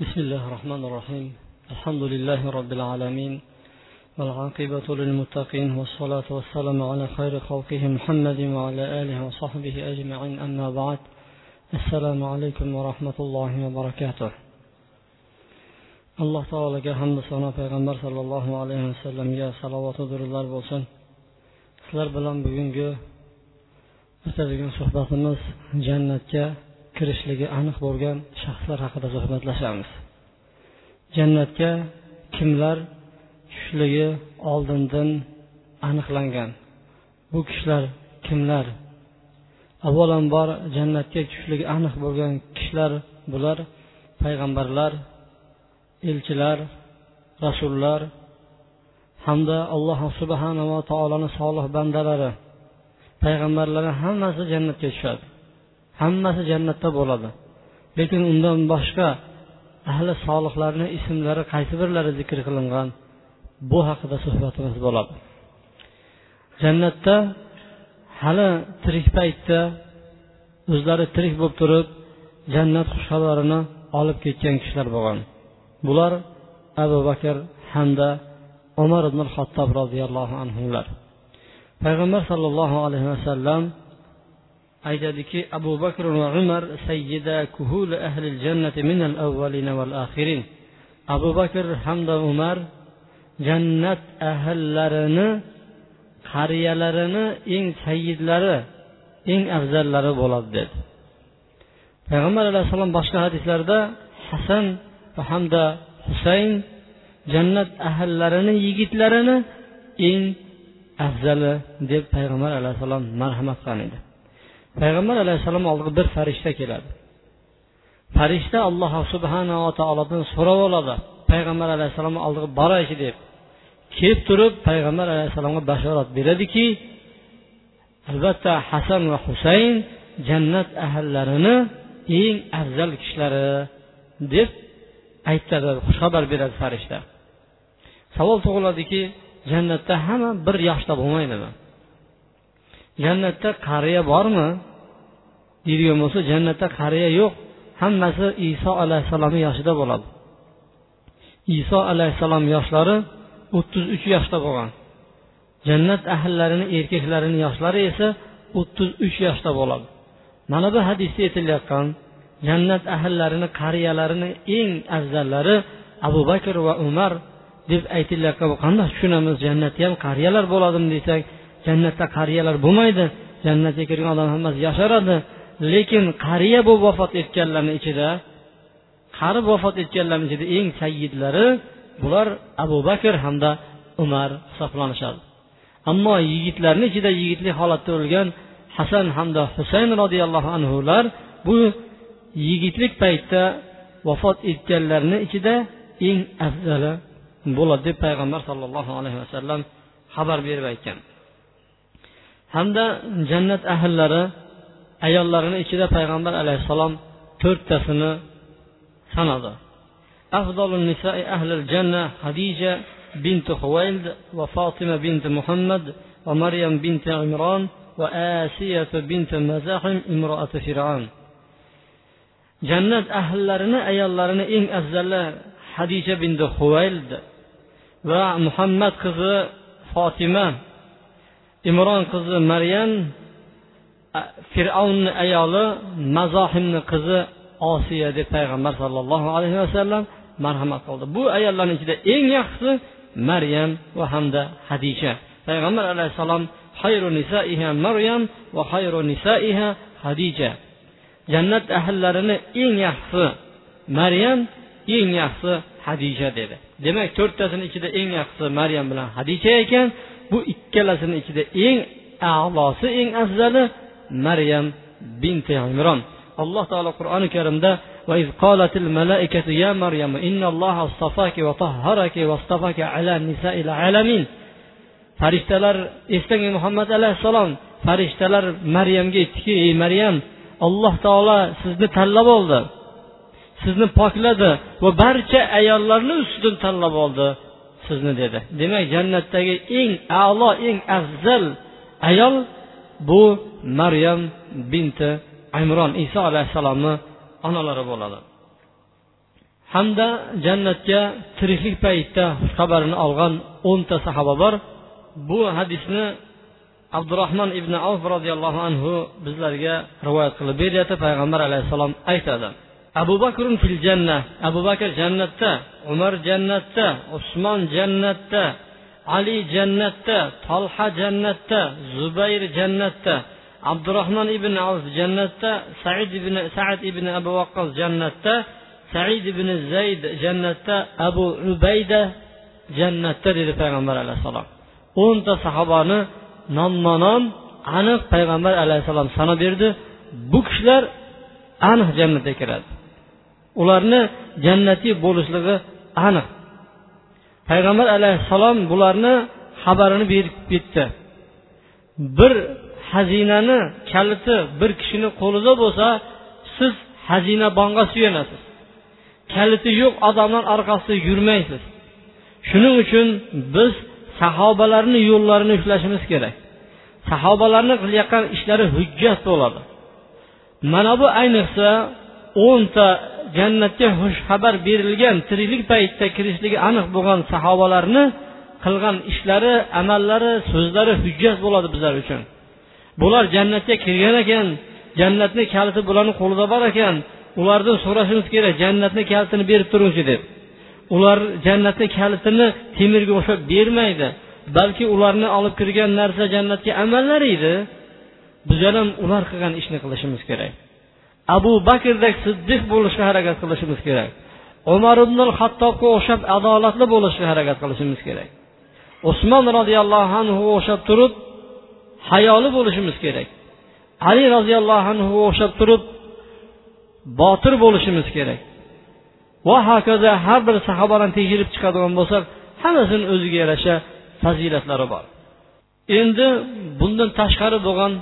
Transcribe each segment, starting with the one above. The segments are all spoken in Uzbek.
بسم الله الرحمن الرحيم. الحمد لله رب العالمين والعاقبة للمتقين والصلاة والسلام على خير خلقه محمد وعلى آله وصحبه أجمعين. أما بعد السلام عليكم ورحمة الله وبركاته. alloh taologa hamda sano payg'ambar sollallohu alayhi vasallamga salovatu durudlar bo'lsin sizlar bilan bugungi o'tadigan suhbatimiz jannatga kirishligi aniq bo'lgan shaxslar haqida suhbatlashamiz. Jannatga kimlar tushishligi oldindan aniqlangan. Bu kishilar kimlar? Avvalambor jannatga tushishligi aniq bo'lgan kishilar bular payg'ambarlar elchilar rasullar hamda alloh subhanava taoloni solih bandalari. Payg'ambarlari hammasi jannatga tushadi. Hammasi jannatda bo'ladi. Lekin undan boshqa ahli solihlarni ismlari qaysi birlari zikr qilingan? Bu haqida suhbatimiz bo'ladi. Jannatda hali tirik paytda o'zlari tirik bo'lib turib jannat xushxabarini olib ketgan kishilar bo'lgan. Bular abu bakr hamda umar ibn xattob roziyallohu anhular. Payg'ambar sollallohu alayhi vasallam aytadiki abu bakr va umar sayyida kuhul ahli jannati min al avvalin val axirin abu bakr hamda umar jannat ahllarini qariyalarini eng sayyidlari eng afzallari bo'ladi dedi. Payg'ambar alayhissalom boshqa hadislarda hasan va hamda husayn jannat ahllarini yigitlarini eng afzali deb payg'ambar alayhissalom marhamat qilgan edi. Payg'ambar alayhissalom oldiga bir farishta keladi. Farishta alloh subhanava taolodan so'rab oladi. Payg'ambar alayhissalomni oldiga boraychi deb. Kelib turib payg'ambar alayhissalomga bashorat beradiki albatta hasan va husayn jannat ahllarini eng afzal kishilari deb aytadi xushxabar beradi farishta. Savol tug'iladiki jannatda hamma bir yoshda bo'lmaydimi? Jannatda qariya bormi? Deydigan bo'lsa jannatda qariya yo'q. Hammasi iso alayhissalomni yoshida bo'ladi. Iso alayhissalom yoshlari o'ttiz uch yoshda bo'lgan. Jannat ahllarini erkaklarini yoshlari esa o'ttiz uch yoshda bo'ladi. Mana bu hadisda aytilayotgan jannat ahllarini qariyalarini eng afzallari abu bakr va umar deb aytilayotgan. Qanday tushunamiz? Jannatda ham qariyalar bo'ladimi desak jannatda qariyalar bo'lmaydi. Jannatga kirgan odam hammasi yasharadi. Lekin qariya bo'lib vafot etganlarni ichida qari vafot etganlarni ichida eng sayyidlari bular abu bakr hamda umar hisoblanishadi. Ammo yigitlarni ichida yigitlik holatda o'lgan hasan hamda husayn roziyallohu anhular bu yigitlik paytda vafot etganlarni ichida eng afzali bo'ladi deb payg'ambar sollallohu alayhi vasallam xabar berib aytgan. hamda jannat ahllari ayollarini ichida payg'ambar alayhissalom to'rttasini sanadi. Nisai ahlil janna hadija binti huvayd va fotima bint muhammad va maryam bint imron va asiya bint mazahim imroati firon jannat ahllarini ayollarini eng afzali hadija binti huvayd va muhammad qizi fotima imron qizi maryam fir'avnni ayoli mazohimni qizi osiya deb payg'ambar sollallohu alayhi vasallam marhamat qildi. Bu ayollarni ichida eng yaxshisi maryam va hamda hadisha. Payg'ambar alayhissalom hayru nisaiha maryam va hayru nisaiha hadija jannat ahllarini eng yaxshisi maryam eng yaxshisi hadisha dedi. Demak to'rttasini ichida eng yaxshisi maryam bilan hadisha ekan. bu ikkalasini ichida eng a'losi eng afzali maryam binti imron alloh taolo qur'oni karimda وإذ قالت الملائكة يا مريم إن الله اصطفاك وطهرك واصطفاك على نساء العالمين farishtalar eslang muhammad alayhissalom farishtalar maryamga aytdiki ey maryam alloh taolo sizni tanlab oldi sizni pokladi va barcha ayollarni ustidan tanlab oldi Sizni dedi. Demak jannatdagi eng a'lo eng afzal ayol bu maryam binti imron iso alayhissalomni onalari bo'ladi. Hamda jannatga tiriklik paytida xabarini olgan o'nta sahoba bor. Bu hadisni abdurahmon ibn avf roziyallohu anhu bizlarga rivoyat qilib beryapti payg'ambar alayhissalom aytadi. Abu bakr fil janna abu bakr jannatda umar jannatda usmon jannatda ali jannatda tolha jannatda zubayr jannatda abdurahmon ibn avf jannatda said ibn saad ibn abu vaqqos jannatda said ibn zayd jannatda abu ubayda jannatda dedi payg'ambar alayhissalom o'nta sahobani nomma nom aniq payg'ambar alayhissalom sanab berdi. Bu kishilar aniq jannatga kiradi. Ularni jannatiy bo'lishligi aniq. Payg'ambar alayhissalom bularni xabarini berib ketdi. Bir xazinani kaliti bir kishini qo'lida bo'lsa siz xazinabonga suyanasiz. Kaliti yo'q odamlar orqasida yurmaysiz. Shuning uchun biz sahobalarni yo'llarini ushlashimiz kerak. Sahobalarni qilayotgan ishlari hujjat bo'ladi. Mana bu ayniqsa o'nta jannatga xushxabar berilgan tiriklik paytida kirishligi aniq bo'lgan sahobalarni qilgan ishlari amallari so'zlari hujjat bo'ladi bizlar uchun. Bular jannatga kirgan ekan jannatni kaliti bularni qo'lida bor ekan ulardan so'rashimiz kerak jannatni kalitini berib turingchi deb. Ular jannatni kalitini temirga o'xshab bermaydi balki ularni olib kirgan narsa jannatga amallari edi. Bizlar ham ular qilgan ishni qilishimiz kerak. Abu bakrdek siddiq bo'lishga harakat qilishimiz kerak. Umar ibn hattobga o'xshab adolatli bo'lishga harakat qilishimiz kerak. Usmon roziyallohu anhuga o'xshab turib hayoli bo'lishimiz kerak. Ali roziyallohu anhuga o'xshab turib botir bo'lishimiz kerak. Va hokazo har bir sahobalarni tekshirib chiqadigan bo'lsak hammasini o'ziga yarasha fazilatlari bor. Endi bundan tashqari bo'lgan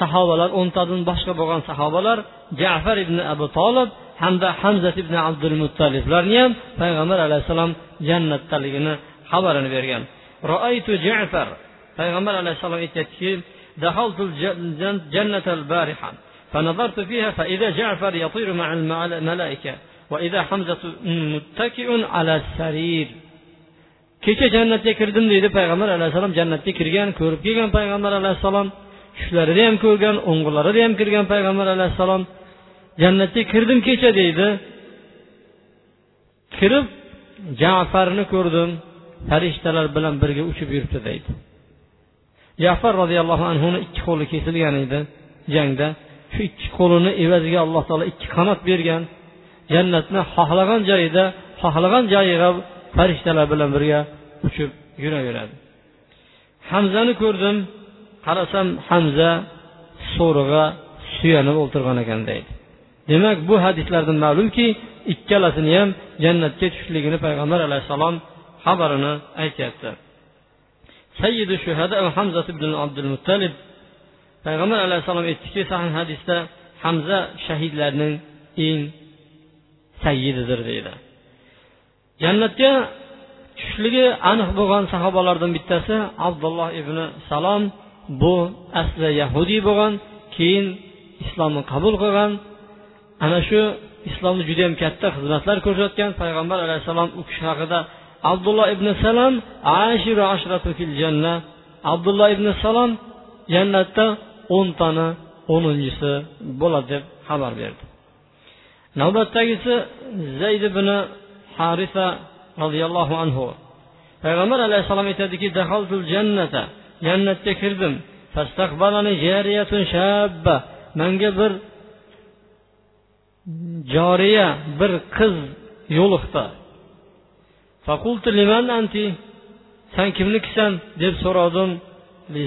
sahobalar o'ntadan boshqa bo'lgan sahobalar jafar ibn abu tolib hamda hamzat ibn abdul muttaliblarni ham payg'ambar alayhissalom jannatdaligini xabarini bergan roaytu jafar payg'ambar alayhissalom aytyaptiki دخلت الجنة البارحة فنظرت فيها فإذا جعفر يطير مع الملائكة وإذا حمزة متكئ على السرير kecha jannatga kirdim deydi payg'ambar alayhissalom jannatga kirgan ko'rib kelgan payg'ambar alayhissalom Tushlarida ham ko'rgan o'ng'illarida ham kirgan payg'ambar alayhissalom jannatga kirdim kecha deydi. Kirib jafarni ko'rdim farishtalar bilan birga uchib yuribdi deydi. Jafar roziyallohu anhuni ikki qo'li kesilgan edi jangda. Shu ikki qo'lini evaziga alloh taolo ikki qanot bergan. Jannatni xohlagan joyida xohlagan joyiga farishtalar bilan birga uchib yuraveradi. Hamzani ko'rdim qarasam hamza so'rig'a suyanib o'tirgan ekan deydi. Demak bu hadislardan ma'lumki ikkalasini ham jannatga tushishligini payg'ambar alayhissalom xabarini aytyapti. Sayyidu shuhada hamza ibn abdul muttalib payg'ambar alayhissalom aytdiki sahih hadisda hamza shahidlarning eng sayyididir deydi. Jannatga tushishligi aniq bo'lgan sahobalardan bittasi abdulloh ibn salom bu asli yahudiy bo'lgan keyin islomni qabul qilgan. Ana shu islomda judayam katta xizmatlar ko'rsatgan payg'ambar alayhissalom u kishi haqida abdulloh ibn salam ashiru ashratu fil janna. Abdulloh ibn salom jannatda o'ntani o'ninchisi bo'ladi deb xabar berdi. Navbatdagisi zayd ibn harisa roziyallohu anhu. Payg'ambar alayhissalom aytadiki jannata. Jannatga kirdim. Manga bir joriya bir qiz yo'liqdi. San kimnikisan? deb so'radim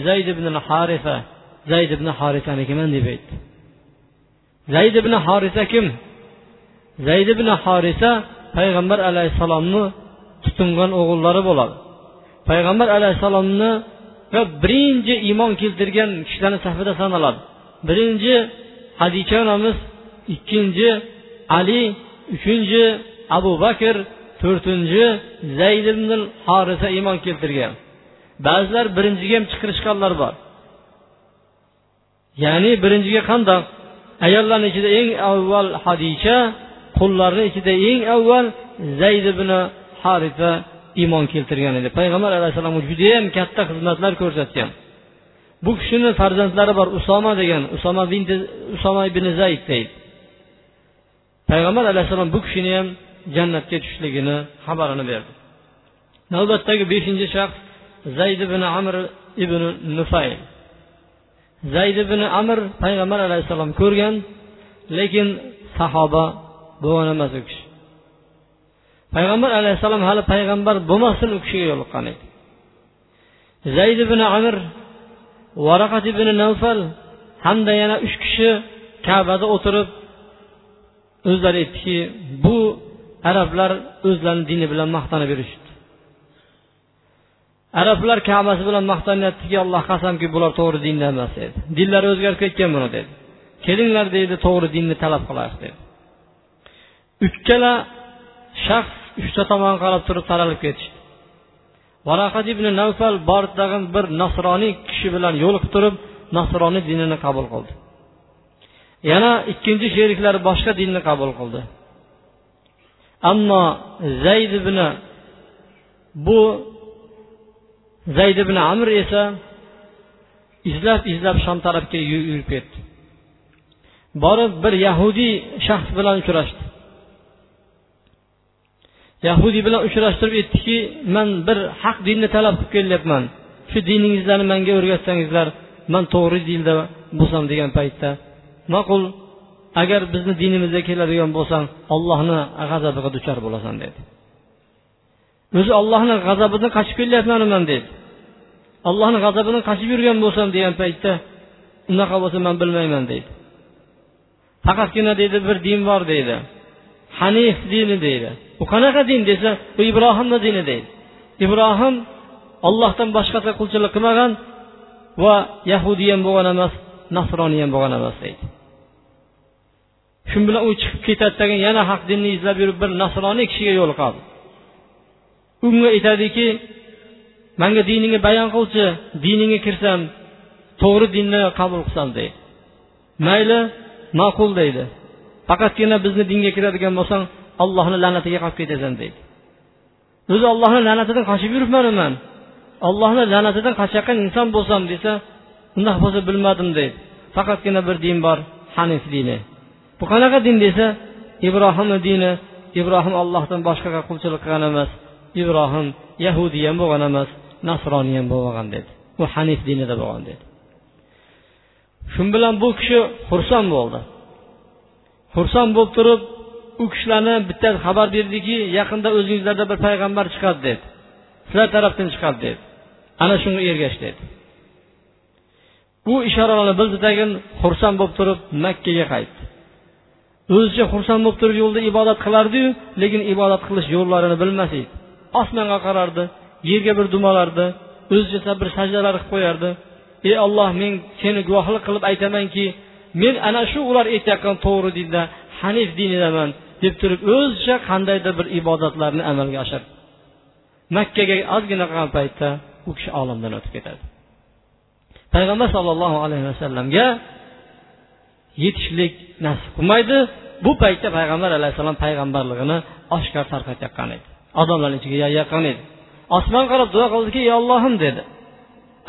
zayd ibn harifa zayd ibn harisanikiman deb aytdi. Zayd ibn harisa kim? Zayd ibn harisa payg'ambar alayhissalomni tutingan o'g'illari bo'ladi. Payg'ambar alayhissalomni va birinchi iymon keltirgan kishilarni safida sanaladi. Birinchi hadicha onamiz ikkinchi ali uchinchi abu bakr to'rtinchi zayd ibn horisa iymon keltirgan. Ba'zilar birinchiga ham chiqirishganlar bor. Ya'ni birinchiga qandoq? Ayollarni ichida eng avval hadicha qullarni ichida eng avval zayd ibn harisa iymon keltirgan edi payg'ambar alayhissalomga judayam katta xizmatlar ko'rsatgan. Bu kishini farzandlari bor usoma degan usoma bin usoma ibn zayd deydi. Payg'ambar alayhissalom bu kishini ham jannatga tushishligini xabarini berdi. Navbatdagi beshinchi shaxs zayd ibn amr ibn nufayl zayd ibn amr payg'ambar alayhissalom ko'rgan lekin sahoba bo'lgan emas u kishi. Payg'ambar alayhissalom hali payg'ambar bo'lmasdan u kishiga yo'liqqan edi zayd ibn amir varaqat ibn navfal hamda yana uch kishi kabada o'tirib o'zlari aytdiki bu arablar o'zlarini dini bilan maqtanib yurishibdi. Arablar kabasi bilan maqtanyaptiki alloh qasamki bular to'g'ri dinda emas dedi. Dinlari o'zgarib ketgan buni dedi. Kelinglar deydi to'g'ri dinni talab qilaylik dedi. Uchala shaxs uchta tomonga qarab turib taralib ketishdi. Varaqat ibn navfal bordag'in bir nasroniy kishi bilan yo'liqib turib nasroniy dinini qabul qildi. Yana ikkinchi sheriklari boshqa dinni qabul qildi. Ammo zayd ibn bu zayd ibn amr esa izlab izlab shom tarafga yurib ketdi. Borib bir yahudiy shaxs bilan uchrashdi. Yahudiy bilan uchrashtirib aytdiki man bir haq dinni talab qilib kelyapman. Shu diningizlarni manga o'rgatsangizlar man to'g'ri dinda bo'lsam degan paytda. Ma'qul agar bizni dinimizga keladigan bo'lsang ollohni g'azabiga duchor bo'lasan dedi. O'zi ollohni g'azabidan qochib kelyapman man dedi. Ollohni g'azabidan qochib yurgan bo'lsam degan paytda unaqa bo'lsa man bilmayman deydi faqatgina deydi bir din bor deydi hanif dini deydi bu qanaqa din desa bu ibrohimni dini deydi. Ibrohim ollohdan boshqasiga qulchilik qilmagan va yahudiy ham bo'lgan emas nasroniy ham bo'lgan emas deydi. Shu bilan u chiqib ketadi degan yana haq dinni izlab yurib bir nasroniy kishiga yo'liqadi unga aytadiki manga diningni bayon qilchi diningga kirsam to'g'ri dinni qabul qilsam deydi. Mayli ma'qul deydi. Faqatgina bizni dinga kiradigan bo'lsang allohni la'natiga qolib ketasan deydi. O'zi ollohni la'natidan qochib yuribmanu man ollohni la'natidan qochayotgan inson bo'lsam desa undaq bo'lsa bilmadim deydi. Faqatgina bir din bor hanif dini. Bu qanaqa din desa ibrohimni dini ibrohim allohdan boshqaga qulchilik qilgan emas ibrohim yahudiy ham bo'lgan emas nasroniy ham bo'lmagan dedi u hanif dinida bo'lgan dedi shu bilan bu kishi xursand bo'ldi. Xursand bo'lib turib u kishilarni bittasi xabar berdiki yaqinda o'zingizlarda bir payg'ambar chiqadi dedi. Sizlar tarafdan chiqadi dedi. Ana shunga ergash dedi. U ishoralarni bildi tagin xursand bo'lib turib makkaga qaytdi. O'zicha xursand bo'lib turib yo'lda ibodat qilardiyu lekin ibodat qilish yo'llarini bilmas edi. Osmonga qarardi yerga bir dumalardi o'zicha bir sajdalar qilib qo'yardi. Ey olloh men seni guvohlik qilib aytamanki men ana shu ular aytayotgan to'g'ri dinda hanif dinidaman deb turib o'zicha qandaydir bir ibodatlarni amalga oshirdi. Makkaga ozgina qolgan paytda u kishi olamdan o'tib ketadi. Payg'ambar sollallohu alayhi vasallamga yetishlik nasib qilmaydi. Bu paytda payg'ambar alayhissalom payg'ambarligini oshkor tarqatayotgan edi. Odamlarni ichiga yayayotgan edi. Osmon qarab duo qildiki ey ollohim dedi.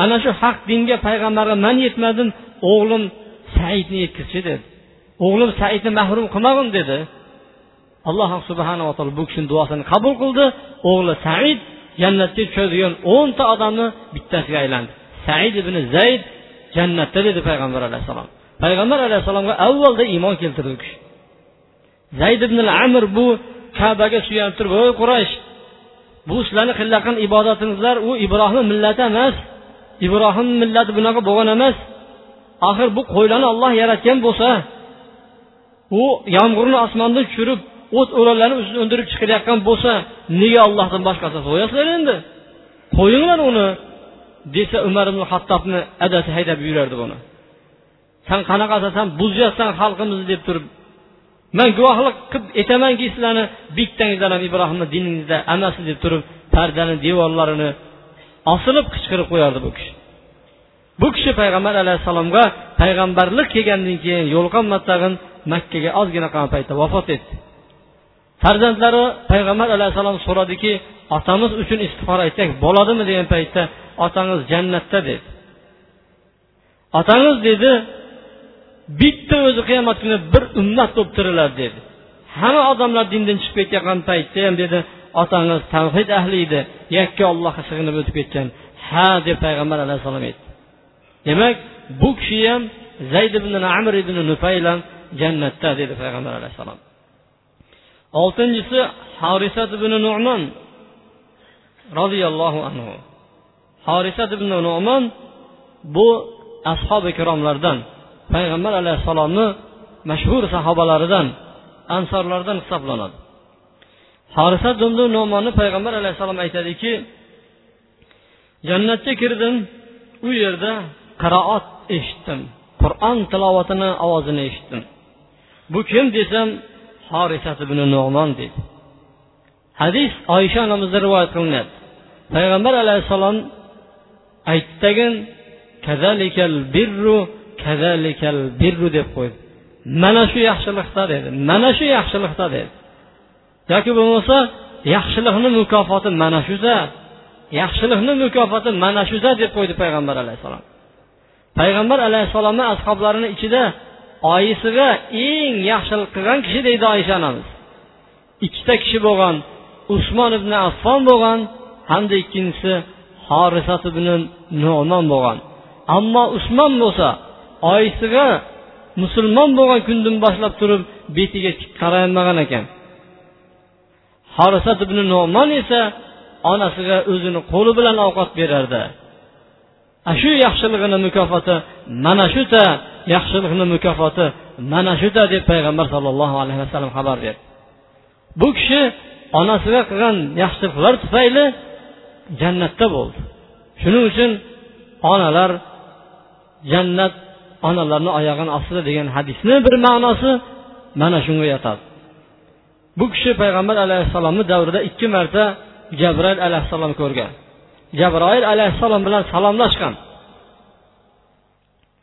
Ana shu haq dinga payg'ambarga man yetmadim o'g'lim saidni yetkazchi dedi. O'g'lim saidni mahrum qilmag'in dedi. Alloh subhanava taolo bu kishini duosini qabul qildi. O'g'li said jannatga tushadigan o'nta odamni bittasiga aylandi. Said ibn zayd jannatda dedi payg'ambar alayhissalom. Payg'ambar alayhissalomga avvalda iymon keltirdi u kishi. Zayd ibn amir bu kabaga suyanib turib ey quraysh bu sizlarni qilayotgan ibodatingizlar u ibrohim millati emas. Ibrohim millati bunaqa bo'lgan emas. Axir bu qo'ylarni olloh yaratgan bo'lsa u yomg'irni osmondan tushirib o't o'lanlarni ustida undirib chiqarayotgan bo'lsa nega ollohdan boshqasini so'yasizlar endi? Qo'yinglar uni desa umar ibn hattobni adasi haydab yurardi buni. San qanaqasan san buzyapsan xalqimizni deb turib. Man guvohlik qilib aytamanki sizlarni bittangizlar ham ibrohimni diningizda emassiz deb turib pardani devorlarini osilib qichqirib qo'yardi bu kishi. Bu kishi payg'ambar alayhissalomga payg'ambarlik kelgandan keyin yo'liqqan tag'in makkaga ozgina qolgan paytda vafot etdi. Farzandlari payg'ambar alayhissalom so'radiki otamiz uchun istig'for aytsak bo'ladimi? degan paytda otangiz jannatda dedi. Otangiz dedi bitta o'zi qiyomat kuni bir ummat bo'lib tiriladi dedi. Hamma odamlar dindan chiqib ketgan paytda ham dedi otangiz tavhid ahli edi yakka ollohga sig'inib o'tib ketgan. Ha deb payg'ambar alayhissalom aytdi. Demak bu kishi ham zayd ibn amr ibn nufayl ham jannatda dedi payg'ambar alayhissalom oltinchisi harisat ibn nu'man roziyallohu anhu. Harisat ibn nu'man bu ashobi ikromlardan payg'ambar alayhissalomni mashhur sahobalaridan ansorlardan hisoblanadi. Harisat ibn nu'monni payg'ambar alayhissalom aytadiki jannatga kirdim u yerda qiroat eshitdim qur'on tilovatini ovozini eshitdim. Bu kim desam horisat ibn nu'mon deydi hadis oysha onamizdan rivoyat qilinadi. Payg'ambar alayhissalom aytdagin kazalikal birru kazalikal birru deb qo'ydi. Mana shu yaxshilikda dedi. Mana shu yaxshilikda dedi. Yoki bo'lmasa yaxshilikni mukofoti mana shuda yaxshilikni mukofoti mana shuda deb qo'ydi payg'ambar alayhissalom. Payg'ambar alayhissalomni ashoblarini ichida oyisiga eng yaxshilik qilgan kishi deydi oysha onamiz ikkita kishi bo'lgan usmon ibn affon bo'lgan hamda ikkinchisi horisat ibn nu'mon bo'lgan. Ammo usmon bo'lsa oyisiga musulmon bo'lgan kundan boshlab turib betiga tik ekan. Horisat ibn nu'mon esa onasiga o'zini qo'li bilan ovqat berardi. Shu yaxshiligini mukofoti mana shuda yaxshilikni mukofoti mana shuda deb payg'ambar sollallohu alayhi vasallam xabar berdi bu kishi onasiga qilgan yaxshiliklar tufayli jannatda bo'ldi shuning uchun onalar jannat onalarni oyog'ini ostida degan hadisni bir ma'nosi mana shunga yotadi bu kishi payg'ambar alayhissalomni davrida ikki marta jabroil alayhissalom ko'rgan jabroil alayhissalom bilan salomlashgan.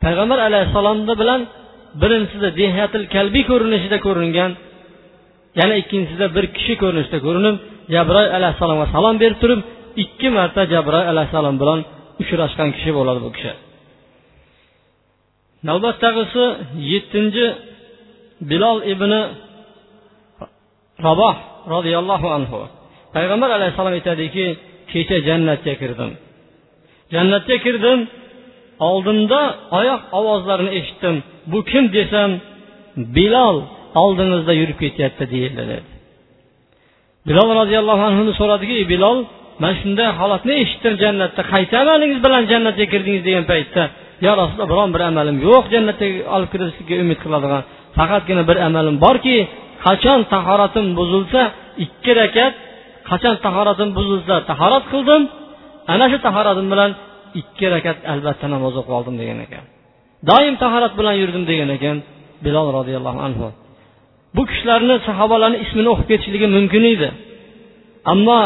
Payg'ambar alayhissalomni bilan birinchisida dehatil kalbiy ko'rinishida ko'ringan yana ikkinchisida bir kishi ko'rinishida ko'rinib jabroil alayhissalomga salom berib turib ikki marta jabroil alayhissalom bilan uchrashgan kishi bo'ladi bu kishi. Navbatdagisi yettinchi bilol ibn raboh roziyallohu anhu. Payg'ambar alayhissalom aytadiki kecha jannatga kirdim. Jannatga kirdim oldimda oyoq ovozlarini eshitdim. Bu kim desam bilol oldingizda yurib ketyapti deyildi dedi. Bilol roziyallohu anhuni so'radiki bilol man shunday holatni eshitdim jannatda. Qaysi amalingiz bilan jannatga kirdingiz degan paytda yo rasululloh biron bir amalim yo'q jannatga olib kirishlikka umid qiladigan. Faqatgina bir amalim borki qachon tahoratim buzilsa ikki rakat qachon tahoratim buzilsa tahorat qildim ana shu tahoratim bilan ikki rakat albatta namoz o'qib oldim degan ekan. Doim tahorat bilan yurdim degan ekan bilol roziyallohu anhu. Bu kishilarni sahobalarni ismini o'qib ketishligi mumkin edi. Ammo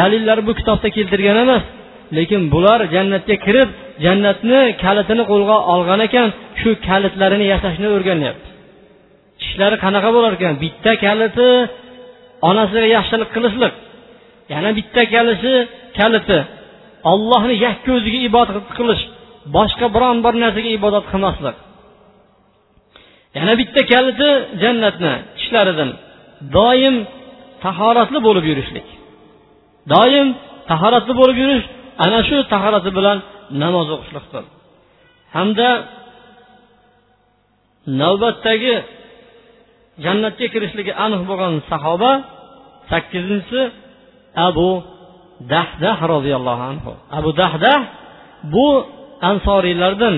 dalillari bu kitobda keltirgan emas lekin bular jannatga kirib jannatni kalitini qo'lga olgan ekan shu kalitlarini yasashni o'rganyapti. Ishlari qanaqa bo'lar ekan? Bitta kaliti onasiga yaxshilik qilishlik. Yana bitta kalisi kaliti. Ollohni yakka o'ziga ibodat qilish. Boshqa biron bir narsaga ibodat qilmaslik. Yana bitta kaliti jannatni tishlaridan. Doim tahoratli bo'lib yurishlik. Doim tahoratli bo'lib yurish ana shu tahorati bilan namoz o'qishlikdir. Hamda navbatdagi jannatga kirishligi aniq bo'lgan sahoba sakkizinchisi abu dahdah roziyallohu anhu. Abu dahdah bu ansoriylardan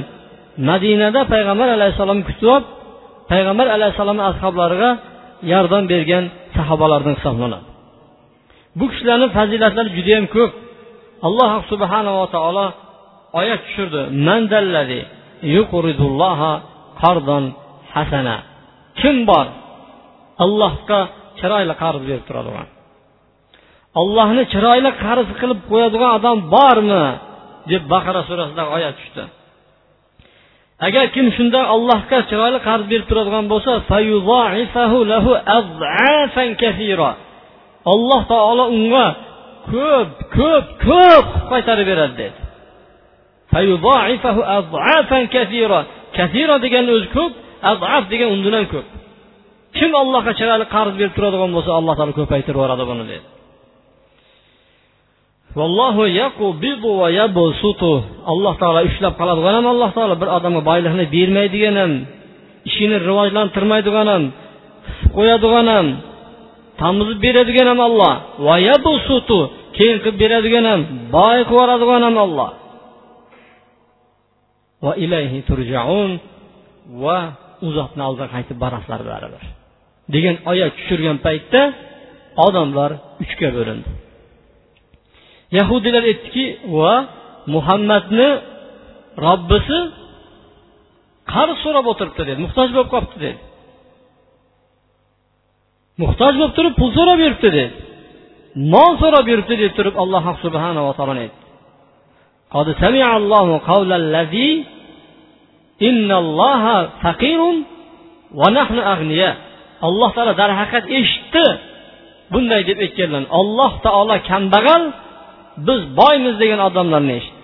madinada payg'ambar alayhissalom kutib olib payg'ambar alayhissalomni ashoblariga yordam bergan sahobalardan hisoblanadi. Bu kishilarni fazilatlari judayam ko'p. Alloh subhanava taolo oyat tushirdi. Hasana. Kim bor? Allohga chiroyli qarz berib turadigan. Ollohni chiroyli qarz qilib qo'yadigan odam bormi? deb baqara surasidagi oyat tushdi. Agar kim shunda allohga chiroyli qarz berib turadigan bo'lsa alloh taolo unga ko'p ko'p ko'p qaytarib beradi dedi. Kasira degani o'zi ko'p azaf degan undan ham ko'p. Kim allohga chiroyli qarz berib turadigan bo'lsa alloh taolo ko'paytirib yuboradi buni dedi. Alloh taolo ushlab qoladigan ham alloh taolo bir odamga boylikni bermaydigan ham ishini rivojlantirmaydigan ham qo'yadigan ham tomizib beradigan ham olloh keyin qilib beradigan ham boy qilib yuboradigan ham olloh va ilayhi turjaun va u zotni oldiga qaytib borasizlar baribir degan oyat tushirgan paytda odamlar uchga bo'lindi. yahudiylar aytdiki va muhammadni robbisi qarz so'rab o'tiribdi dedi muhtoj bo'lib qolibdi dedi muhtoj bo'lib turib pul so'rab yuribdi dedi mol so'rab yuribdi deb turib alloh subhanava taolo aytdi قد سمع الله قول الذي إن الله فقير ونحن أغنياء alloh taolo darhaqiqat eshitdi bunday deb aytganlarni alloh taolo kambag'al biz boymiz degan odamlarni eshitdi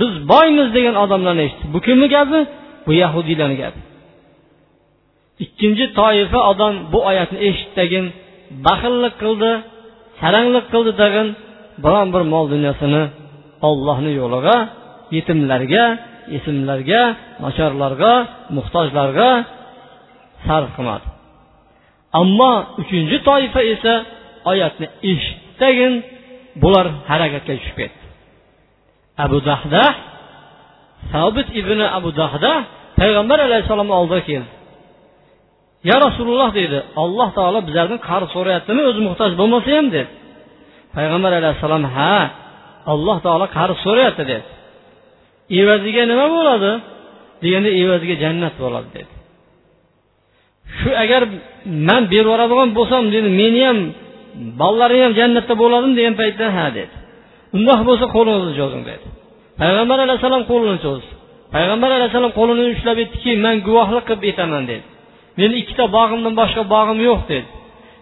biz boymiz degan odamlarni eshitdi bu kimni gapi? Bu yahudiylarni gapi. Ikkinchi toifa odam bu oyatni eshitdagin baxillik qildi saranglik qildi dag'in biron bir mol dunyosini ollohni yo'liga yetimlarga yetimlarga nochorlarga muhtojlarga sarf qilmadi. Ammo uchinchi toifa esa oyatni eshitdagin bular harakatga tushib ketdi. Abu dahda sabit ibn abu dahda payg'ambar alayhissalomni oldiga keldi. Ya rasululloh deydi alloh taolo bizlardan qarz so'rayaptimi o'zi muhtoj bo'lmasa ham dedi. Payg'ambar alayhissalom ha alloh taolo qarz so'rayapti dedi. Evaziga nima bo'ladi? Deganda evaziga jannat bo'ladi dedi. Shu agar man berib yuboradigan bo'lsam dedi meni ham bolalaring ham jannatda bo'ladimi degan paytda ha dedi. Undoq bo'lsa qo'lingizni cho'zing dedi. Payg'ambar alayhissalom qo'lini cho'zdi. Payg'ambar alayhissalom qo'lini ushlab aytdiki man guvohlik qilib aytaman dedi. Meni ikkita bog'imdan boshqa bog'im yo'q dedi.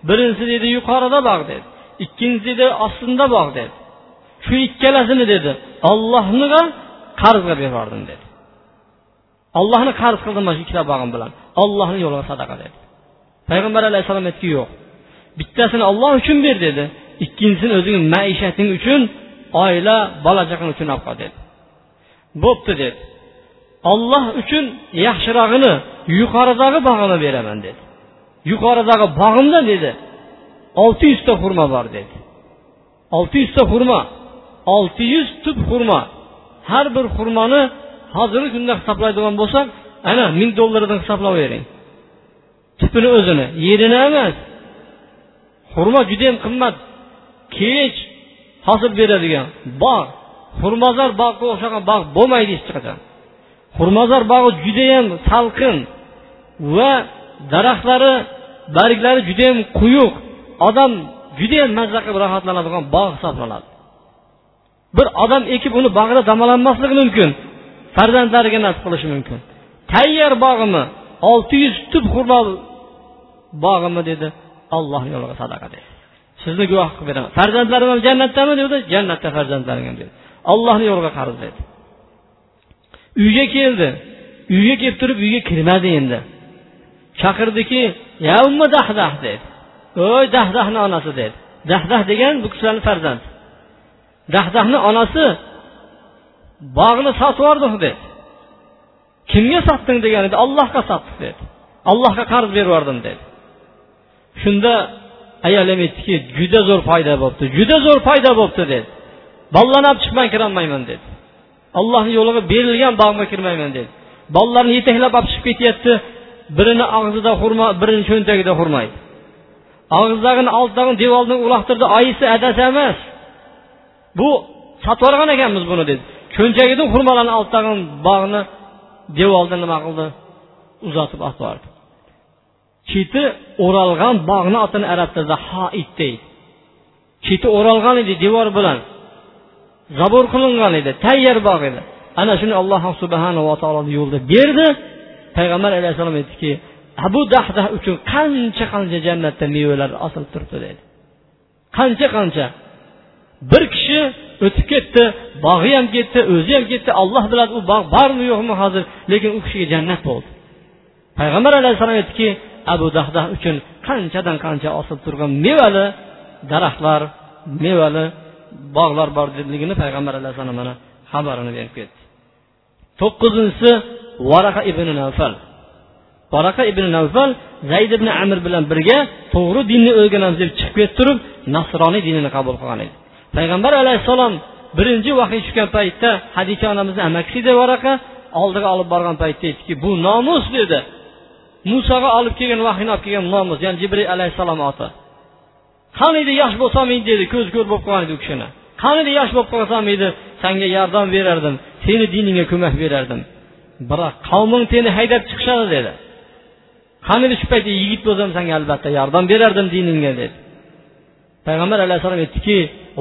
Birinchisi dedi yuqorida bog' dedi. Ikkinchisi dedi ostinda bog' dedi. Shu ikkalasini dedi ollohniga qarzga berib dedi. Ollohni qarz qildim mana shu ikkita bog'im bilan. Ollohni yo'liga sadaqa dedi. Payg'ambar alayhissalom aytdiki yo'q bittasini olloh uchun ber dedi. Ikkinchisini o'zing maishating uchun oila bola chaqang uchun olib qol dedi. Bo'pti dedi. Olloh uchun yaxshirog'ini yuqoridagi bog'imni beraman dedi. Yuqoridagi bog'imda dedi olti yuzta xurmo bor dedi. Olti yuzta xurmo olti yuz tup xurmo har bir xurmoni hozirgi kunda hisoblaydigan bo'lsak ana ming dollardan hisoblab hisoblayvering tupini o'zini yerini emas xurmo judayam qimmat. Kech hosil beradigan bog' xurmozor bog'ga o'xshagan bog' bo'lmaydi hech qachon. Xurmozor bog'i judayam salqin va daraxtlari barglari judayam quyuq. Odam judayam mazza qilib rohatlanadigan bog' hisoblanadi. Bir odam ekib uni bog'ida davolanmasligi mumkin farzandlariga nasib qilishi mumkin. Tayyor bog'imi? Olti yuz tub xurmo bog'imi dedi. Olloh yo'liga sadaqa dedi sizni guvoh qilib beraman. Farzandlarim ham jannatdami dedi jannatda farzandlaring ham dedi ollohni yo'liga qarz dedi uyga keldi. Uyga kelib turib uyga kirmadi endi. Chaqirdiki ya umma dahdah dedi o'y dahdahni onasi dedi dahdah degan bu kishilarni farzandi. Dahdahni onasi bog'ni sotib yubordik dedi kimga sotding degan edi. Ollohga sotdik dedi allohga qarz berib yubordim dedi shunda ayolim aytdiki juda zo'r foyda bo'libdi juda zo'r foyda bo'libdi dedi. Bollarni olib chiqmay kirolmayman dedi. Allohni yo'liga berilgan bog'ga kirmayman dedi. Bolalarni yetaklab olib chiqib ketyapti birini og'zida xurmo birini cho'ntagida xurmo edi og'zidagini oldidagini devordan uloqtirdi oyisi adasi emas. Bu sotib yuborgan ekanmiz buni dedi. Cho'nchagidan xurmolarni oltidagi bog'ni devorda nima qildi? Uzatib olib bordi cheti o'ralgan bog'ni otini arab tilida hoit deydi. Cheti o'ralgan edi devor bilan. Zabur qilingan edi tayyor bog' edi. Ana shuni alloh subhanava taolo yo'lda berdi. Payg'ambar alayhissalom aytdiki abu dahdah uchun qancha qancha jannatda mevalar osilib turibdi? dedi. Qancha qancha? Bir kishi o'tib ketdi bog'i ham ketdi o'zi ham ketdi. Olloh biladi u bog' bormi yo'qmi hozir lekin u kishiga jannat bo'ldi. Payg'ambar alayhissalom aytdiki abu dahdah uchun qanchadan qancha osilib turgan mevali daraxtlar mevali bog'lar bor borligini payg'ambar alayhissalom mana xabarini berib ketdi. To'qqizinchisi varaqa ibn navfal. Varaqa ibn navfal zayd ibn amir bilan birga to'g'ri dinni o'rganamiz deb chiqib ketib turib nasroniy dinini qabul qilgan edi. Payg'ambar alayhissalom birinchi vahiy tushgan paytda hadisha onamizni amakisi edi varaqa oldiga olib borgan paytda aytdiki bu nomus dedi. Musoga olib kelgan vahiyni olib kelgan nomus ya'ni jibril alayhissalom oti. Qani edi yosh bo'lsam edi dedi ko'z ko'r bo'lib qolgan edi u kishini. Qani edi yosh bo'lib qolsam edi sanga yordam berardim seni diningga ko'mak berardim. Biroq qavming seni haydab chiqishadi dedi. Qani edi shu paytda yigit bo'lsam sanga albatta yordam berardim diningga dedi. Payg'ambar alayhissalom aytdiki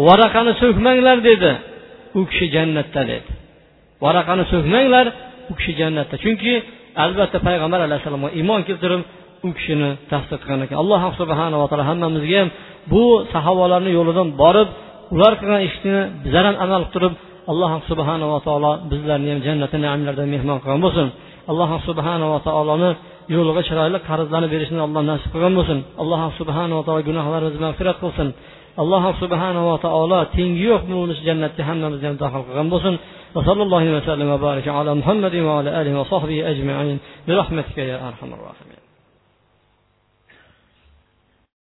varaqani so'kmanglar dedi. U kishi jannatda dedi. Varaqani so'kmanglar u kishi jannatda. Chunki albatta payg'ambar alayhissalomga iymon keltirib u kishini tasdiq qilgan ekan. Alloh subhanava taolo hammamizga ham bu sahobalarni yo'lidan borib ular qilgan ishni bizlar ham amal qilib turib alloh subhanava taolo bizlarni ham jannati naimlarda mehmon qilgan bo'lsin. Alloh subhanava taoloni yo'liga chiroyli qarzlarni berishni alloh nasib qilgan bo'lsin. Alloh subhanava taolo gunohlarimizni mag'firat qilsin. Alloh subhanava taolo tengi yo'q bo'lmish jannatga hammamizni ham daxl qilgan bo'lsin وصلى الله وسلم وبارك على محمد وعلى اله وصحبه اجمعين برحمتك يا ارحم الراحمين